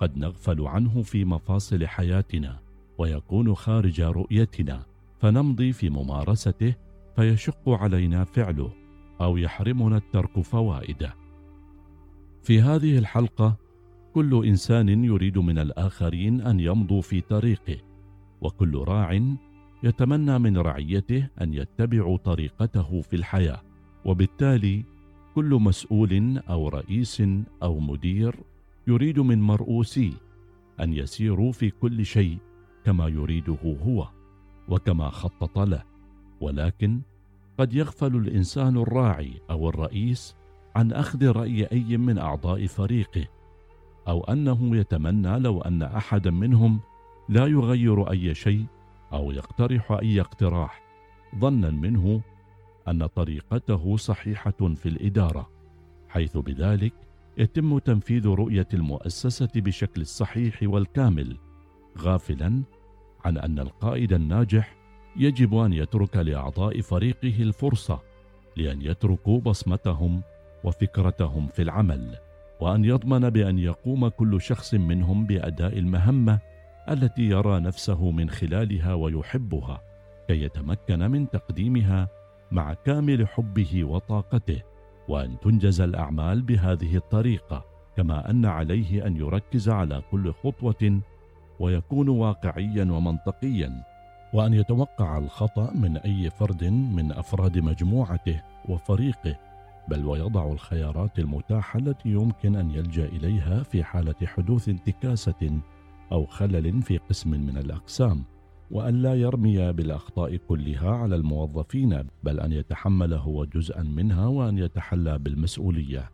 قد نغفل عنه في مفاصل حياتنا ويكون خارج رؤيتنا فنمضي في ممارسته فيشق علينا فعله أو يحرمنا الترك فوائده. في هذه الحلقة كل إنسان يريد من الآخرين أن يمضوا في طريقه وكل راع يتمنى من رعيته أن يتبعوا طريقته في الحياة وبالتالي كل مسؤول أو رئيس أو مدير يريد من مرؤوسيه أن يسيروا في كل شيء كما يريده هو وكما خطط له ولكن قد يغفل الإنسان الراعي أو الرئيس عن أخذ رأي أي من أعضاء فريقه أو أنه يتمنى لو أن احدا منهم لا يغير أي شيء أو يقترح أي اقتراح ظنا منه أن طريقته صحيحة في الإدارة حيث بذلك يتم تنفيذ رؤية المؤسسة بشكل الصحيح والكامل غافلا عن أن القائد الناجح يجب أن يترك لأعضاء فريقه الفرصة لأن يتركوا بصمتهم وفكرتهم في العمل وأن يضمن بأن يقوم كل شخص منهم بأداء المهمة التي يرى نفسه من خلالها ويحبها كي يتمكن من تقديمها مع كامل حبه وطاقته. وأن تنجز الأعمال بهذه الطريقة كما أن عليه أن يركز على كل خطوة ويكون واقعيا ومنطقيا وأن يتوقع الخطأ من أي فرد من أفراد مجموعته وفريقه بل ويضع الخيارات المتاحة التي يمكن أن يلجأ إليها في حالة حدوث انتكاسة أو خلل في قسم من الأقسام. وأن لا يرمي بالأخطاء كلها على الموظفين بل أن يتحمل هو جزءا منها وأن يتحلى بالمسؤولية.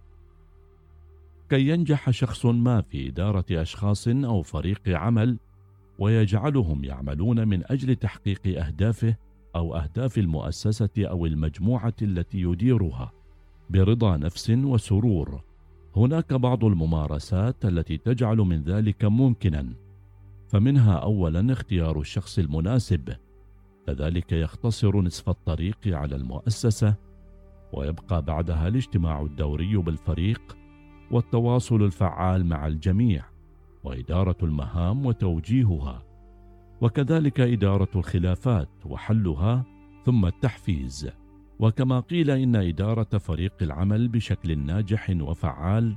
كي ينجح شخص ما في إدارة أشخاص أو فريق عمل ويجعلهم يعملون من أجل تحقيق أهدافه أو أهداف المؤسسة أو المجموعة التي يديرها برضا نفس وسرور. هناك بعض الممارسات التي تجعل من ذلك ممكنا. فمنها اولا اختيار الشخص المناسب فذلك يختصر نصف الطريق على المؤسسة ويبقى بعدها الاجتماع الدوري بالفريق والتواصل الفعال مع الجميع وإدارة المهام وتوجيهها وكذلك إدارة الخلافات وحلها ثم التحفيز وكما قيل إن إدارة فريق العمل بشكل ناجح وفعال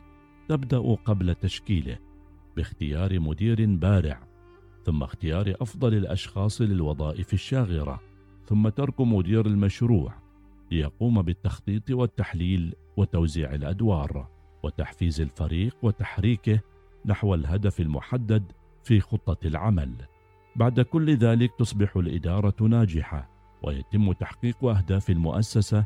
تبدأ قبل تشكيله باختيار مدير بارع. ثم اختيار أفضل الأشخاص للوظائف الشاغرة ثم ترك مدير المشروع ليقوم بالتخطيط والتحليل وتوزيع الأدوار وتحفيز الفريق وتحريكه نحو الهدف المحدد في خطة العمل. بعد كل ذلك تصبح الإدارة ناجحة ويتم تحقيق أهداف المؤسسة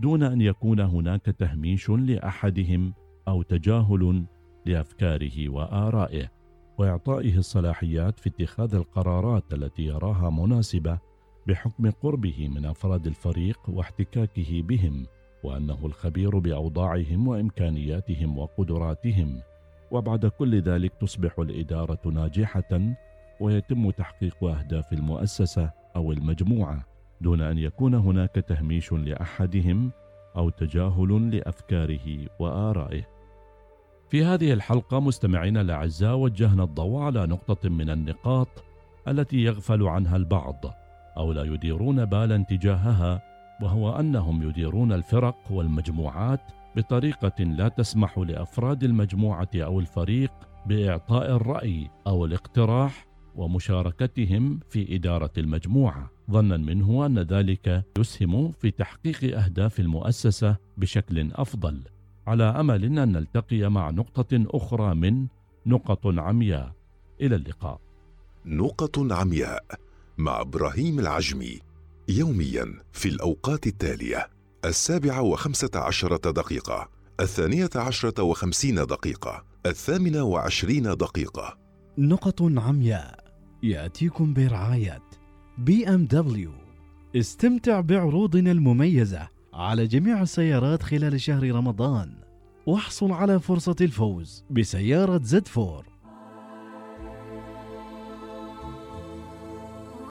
دون أن يكون هناك تهميش لأحدهم أو تجاهل لأفكاره وآرائه. وإعطائه الصلاحيات في اتخاذ القرارات التي يراها مناسبة بحكم قربه من أفراد الفريق واحتكاكه بهم وأنه الخبير بأوضاعهم وإمكانياتهم وقدراتهم. وبعد كل ذلك تصبح الإدارة ناجحة ويتم تحقيق أهداف المؤسسة أو المجموعة دون أن يكون هناك تهميش لأحدهم أو تجاهل لأفكاره وآرائه. في هذه الحلقة مستمعينا الأعزاء وجهنا الضوء على نقطة من النقاط التي يغفل عنها البعض أو لا يديرون بالا تجاهها وهو أنهم يديرون الفرق والمجموعات بطريقة لا تسمح لأفراد المجموعة أو الفريق بإعطاء الرأي أو الاقتراح ومشاركتهم في إدارة المجموعة. ظنا منه أن ذلك يسهم في تحقيق أهداف المؤسسة بشكل أفضل. على أمل أن نلتقي مع نقطة أخرى من نقط عمياء. إلى اللقاء. نقط عمياء مع إبراهيم العجمي يوميا في الأوقات التالية السابعة وخمسة عشرة دقيقة الثانية عشرة وخمسين دقيقة الثامنة وعشرين دقيقة. نقط عمياء يأتيكم برعاية بي إم دبليو. استمتع بعروضنا المميزة على جميع السيارات خلال شهر رمضان. واحصل على فرصة الفوز بسيارة Z4.